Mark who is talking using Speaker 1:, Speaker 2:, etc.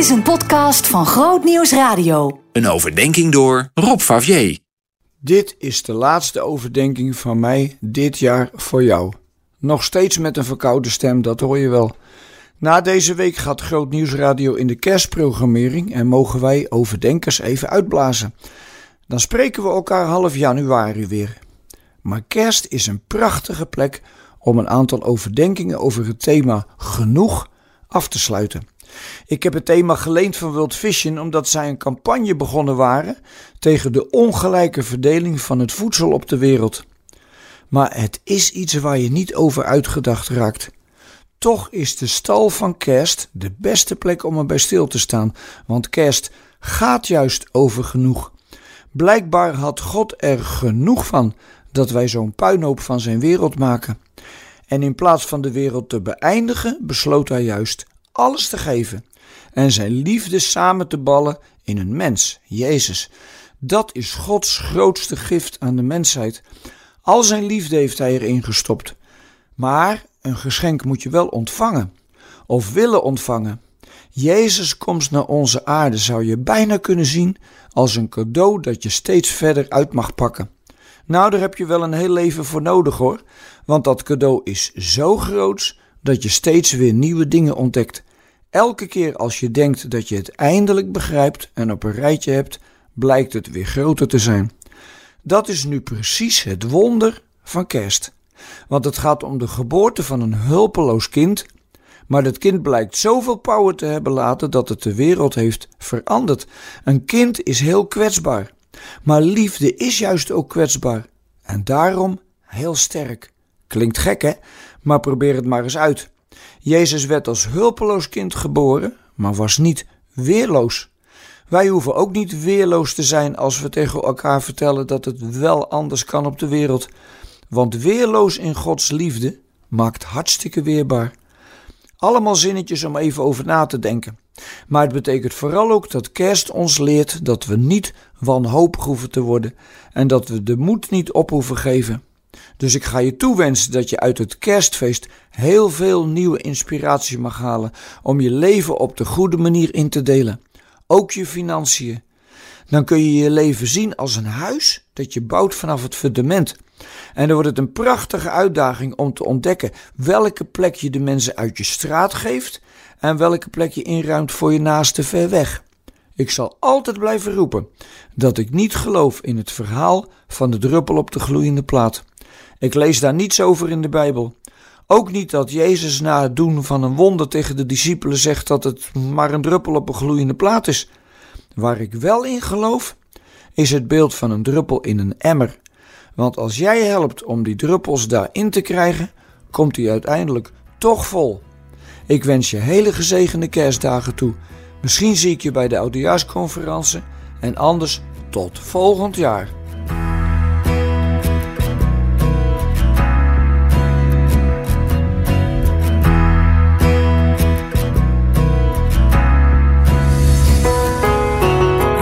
Speaker 1: is een podcast van Groot Nieuws Radio.
Speaker 2: Een overdenking door Rob Favier.
Speaker 3: Dit is de laatste overdenking van mij dit jaar voor jou. Nog steeds met een verkoude stem, dat hoor je wel. Na deze week gaat Groot Nieuws Radio in de kerstprogrammering en mogen wij overdenkers even uitblazen. Dan spreken we elkaar half januari weer. Maar kerst is een prachtige plek om een aantal overdenkingen over het thema genoeg af te sluiten. Ik heb het thema geleend van World Vision omdat zij een campagne begonnen waren tegen de ongelijke verdeling van het voedsel op de wereld. Maar het is iets waar je niet over uitgedacht raakt. Toch is de stal van kerst de beste plek om erbij stil te staan, want kerst gaat juist over genoeg. Blijkbaar had God er genoeg van dat wij zo'n puinhoop van zijn wereld maken. En in plaats van de wereld te beëindigen, besloot hij juist alles te geven en zijn liefde samen te ballen in een mens, Jezus. Dat is Gods grootste gift aan de mensheid. Al zijn liefde heeft hij erin gestopt. Maar een geschenk moet je wel ontvangen, of willen ontvangen. Jezus' komst naar onze aarde zou je bijna kunnen zien als een cadeau dat je steeds verder uit mag pakken. Nou, daar heb je wel een heel leven voor nodig hoor, want dat cadeau is zo groot dat je steeds weer nieuwe dingen ontdekt. Elke keer als je denkt dat je het eindelijk begrijpt en op een rijtje hebt, blijkt het weer groter te zijn. Dat is nu precies het wonder van kerst. Want het gaat om de geboorte van een hulpeloos kind, maar dat kind blijkt zoveel power te hebben laten dat het de wereld heeft veranderd. Een kind is heel kwetsbaar, maar liefde is juist ook kwetsbaar en daarom heel sterk. Klinkt gek hè, maar probeer het maar eens uit. Jezus werd als hulpeloos kind geboren, maar was niet weerloos. Wij hoeven ook niet weerloos te zijn als we tegen elkaar vertellen dat het wel anders kan op de wereld. Want weerloos in Gods liefde maakt hartstikke weerbaar. Allemaal zinnetjes om even over na te denken. Maar het betekent vooral ook dat kerst ons leert dat we niet wanhopig hoeven te worden en dat we de moed niet op hoeven geven. Dus ik ga je toewensen dat je uit het kerstfeest heel veel nieuwe inspiratie mag halen om je leven op de goede manier in te delen. Ook je financiën. Dan kun je je leven zien als een huis dat je bouwt vanaf het fundament. En dan wordt het een prachtige uitdaging om te ontdekken welke plek je de mensen uit je straat geeft en welke plek je inruimt voor je naaste ver weg. Ik zal altijd blijven roepen dat ik niet geloof in het verhaal van de druppel op de gloeiende plaat. Ik lees daar niets over in de Bijbel. Ook niet dat Jezus na het doen van een wonder tegen de discipelen zegt dat het maar een druppel op een gloeiende plaat is. Waar ik wel in geloof, is het beeld van een druppel in een emmer. Want als jij helpt om die druppels daarin te krijgen, komt die uiteindelijk toch vol. Ik wens je hele gezegende kerstdagen toe. Misschien zie ik je bij de oudejaarsconferentie en anders tot volgend jaar.